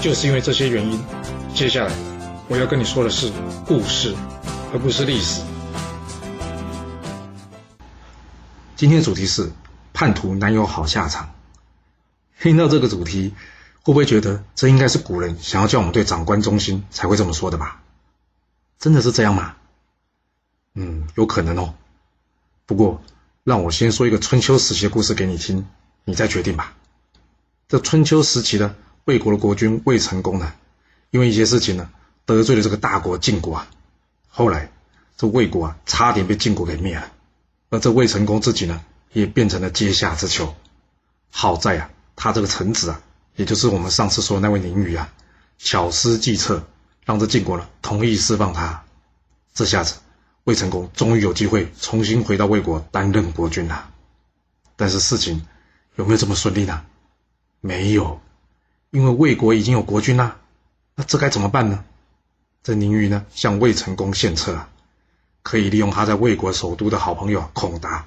就是因为这些原因，接下来我要跟你说的是故事，而不是历史。今天的主题是叛徒难有好下场。听到这个主题，会不会觉得这应该是古人想要叫我们对长官忠心才会这么说的吧？真的是这样吗？嗯，有可能哦。不过，让我先说一个春秋时期的故事给你听，你再决定吧。这春秋时期的。魏国的国君魏成功呢，因为一些事情呢，得罪了这个大国晋国啊。后来这魏国啊，差点被晋国给灭了。而这魏成功自己呢，也变成了阶下之囚。好在啊，他这个臣子啊，也就是我们上次说的那位宁宇啊，巧思计策，让这晋国呢同意释放他。这下子，魏成功终于有机会重新回到魏国担任国君了。但是事情有没有这么顺利呢？没有。因为魏国已经有国君啦，那这该怎么办呢？这宁虞呢向魏成功献策啊，可以利用他在魏国首都的好朋友孔达，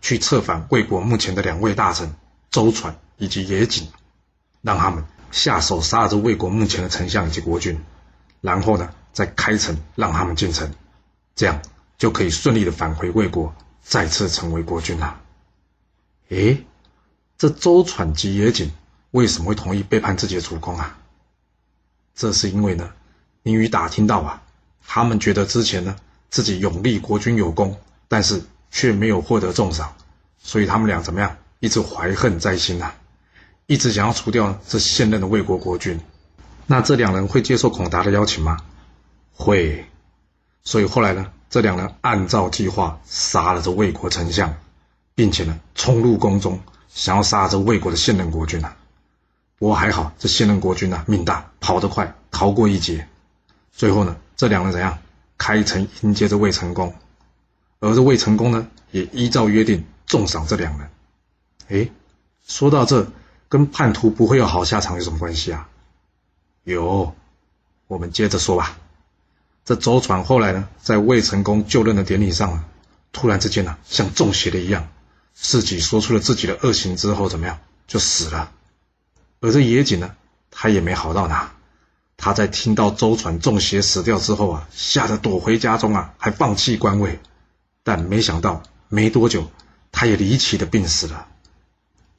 去策反魏国目前的两位大臣周传以及野景，让他们下手杀了这魏国目前的丞相以及国君，然后呢再开城让他们进城，这样就可以顺利的返回魏国，再次成为国君了。诶，这周传及野景。为什么会同意背叛自己的主公啊？这是因为呢，宁宇打听到啊，他们觉得之前呢自己永立国君有功，但是却没有获得重赏，所以他们俩怎么样，一直怀恨在心呐，一直想要除掉这现任的魏国国君。那这两人会接受孔达的邀请吗？会。所以后来呢，这两人按照计划杀了这魏国丞相，并且呢冲入宫中，想要杀这魏国的现任国君啊。我还好，这现任国君呢命大，跑得快，逃过一劫。最后呢，这两人怎样开城迎接着魏成功，而这魏成功呢，也依照约定重赏这两人。哎，说到这，跟叛徒不会有好下场有什么关系啊？有，我们接着说吧。这周传后来呢，在魏成功就任的典礼上啊，突然之间呢，像中邪了一样，自己说出了自己的恶行之后，怎么样，就死了。而这野景呢，他也没好到哪。他在听到周传中邪死掉之后啊，吓得躲回家中啊，还放弃官位。但没想到没多久，他也离奇的病死了。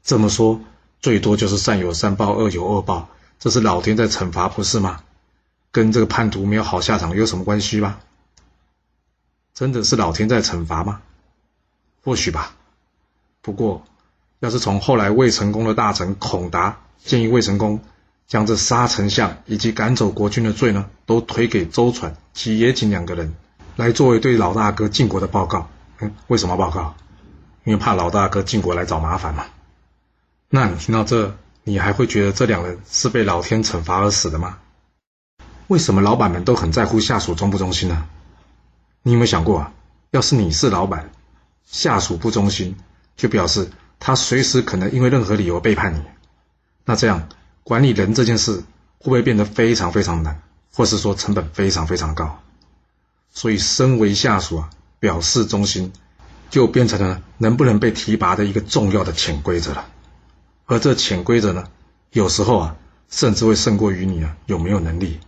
这么说，最多就是善有善报，恶有恶报，这是老天在惩罚，不是吗？跟这个叛徒没有好下场有什么关系吗？真的是老天在惩罚吗？或许吧。不过，要是从后来未成功的大臣孔达。建议魏成功将这杀丞相以及赶走国君的罪呢，都推给周传及野景两个人，来作为对老大哥晋国的报告。嗯，为什么报告？因为怕老大哥晋国来找麻烦嘛。那你听到这，你还会觉得这两人是被老天惩罚而死的吗？为什么老板们都很在乎下属忠不忠心呢？你有没有想过啊？要是你是老板，下属不忠心，就表示他随时可能因为任何理由背叛你。那这样管理人这件事会不会变得非常非常难，或是说成本非常非常高？所以，身为下属啊，表示忠心，就变成了能不能被提拔的一个重要的潜规则了。而这潜规则呢，有时候啊，甚至会胜过于你啊有没有能力。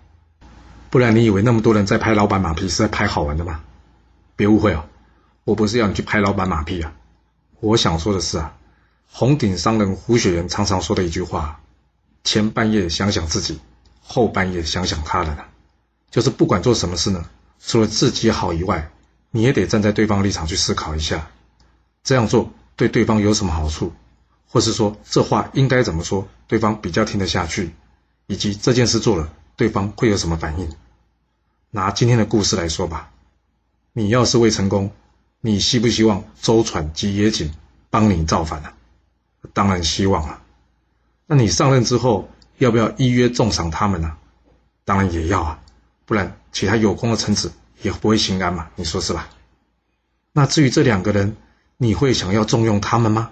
不然，你以为那么多人在拍老板马屁是在拍好玩的吗？别误会哦，我不是要你去拍老板马屁啊，我想说的是啊。红顶商人胡雪岩常常说的一句话：“前半夜想想自己，后半夜想想他人。”就是不管做什么事呢，除了自己好以外，你也得站在对方立场去思考一下，这样做对对方有什么好处，或是说这话应该怎么说，对方比较听得下去，以及这件事做了，对方会有什么反应。拿今天的故事来说吧，你要是未成功，你希不希望周传及野井帮你造反呢？当然希望了。那你上任之后，要不要依约重赏他们呢？当然也要啊，不然其他有功的臣子也不会心安嘛，你说是吧？那至于这两个人，你会想要重用他们吗？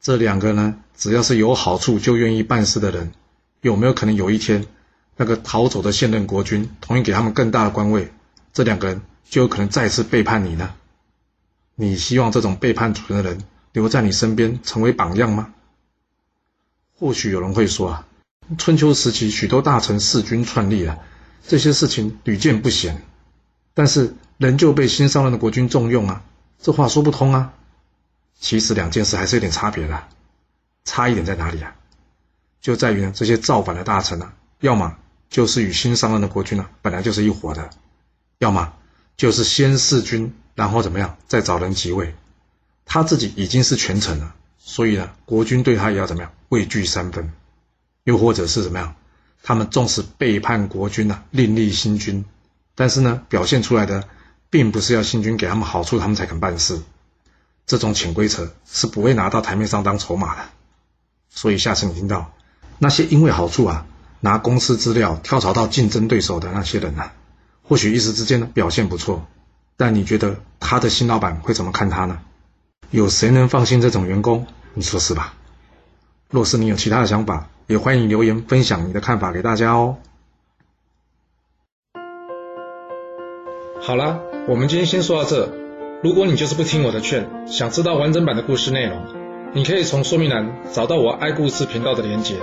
这两个呢，只要是有好处就愿意办事的人，有没有可能有一天，那个逃走的现任国君同意给他们更大的官位，这两个人就有可能再次背叛你呢？你希望这种背叛主人的人留在你身边成为榜样吗？或许有人会说啊，春秋时期许多大臣弑君篡立了，这些事情屡见不鲜，但是仍旧被新上任的国君重用啊，这话说不通啊。其实两件事还是有点差别的，差一点在哪里啊？就在于呢，这些造反的大臣呢，要么就是与新上任的国君呢本来就是一伙的，要么就是先弑君，然后怎么样再找人即位，他自己已经是权臣了，所以呢，国君对他也要怎么样畏惧三分，又或者是怎么样，他们重视背叛国君呢，另立新君，但是呢，表现出来的并不是要新君给他们好处，他们才肯办事。这种潜规则是不会拿到台面上当筹码的，所以下次你听到那些因为好处啊拿公司资料跳槽到竞争对手的那些人呢，或许一时之间呢表现不错，但你觉得他的新老板会怎么看他呢？有谁能放心这种员工？你说是吧？若是你有其他的想法，也欢迎留言分享你的看法给大家哦。好了，我们今天先说到这。如果你就是不听我的劝，想知道完整版的故事内容，你可以从说明栏找到我爱故事频道的连结。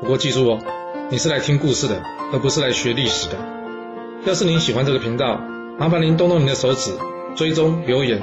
不过记住哦，你是来听故事的，而不是来学历史的。要是您喜欢这个频道，麻烦您动动您的手指，追踪、留言，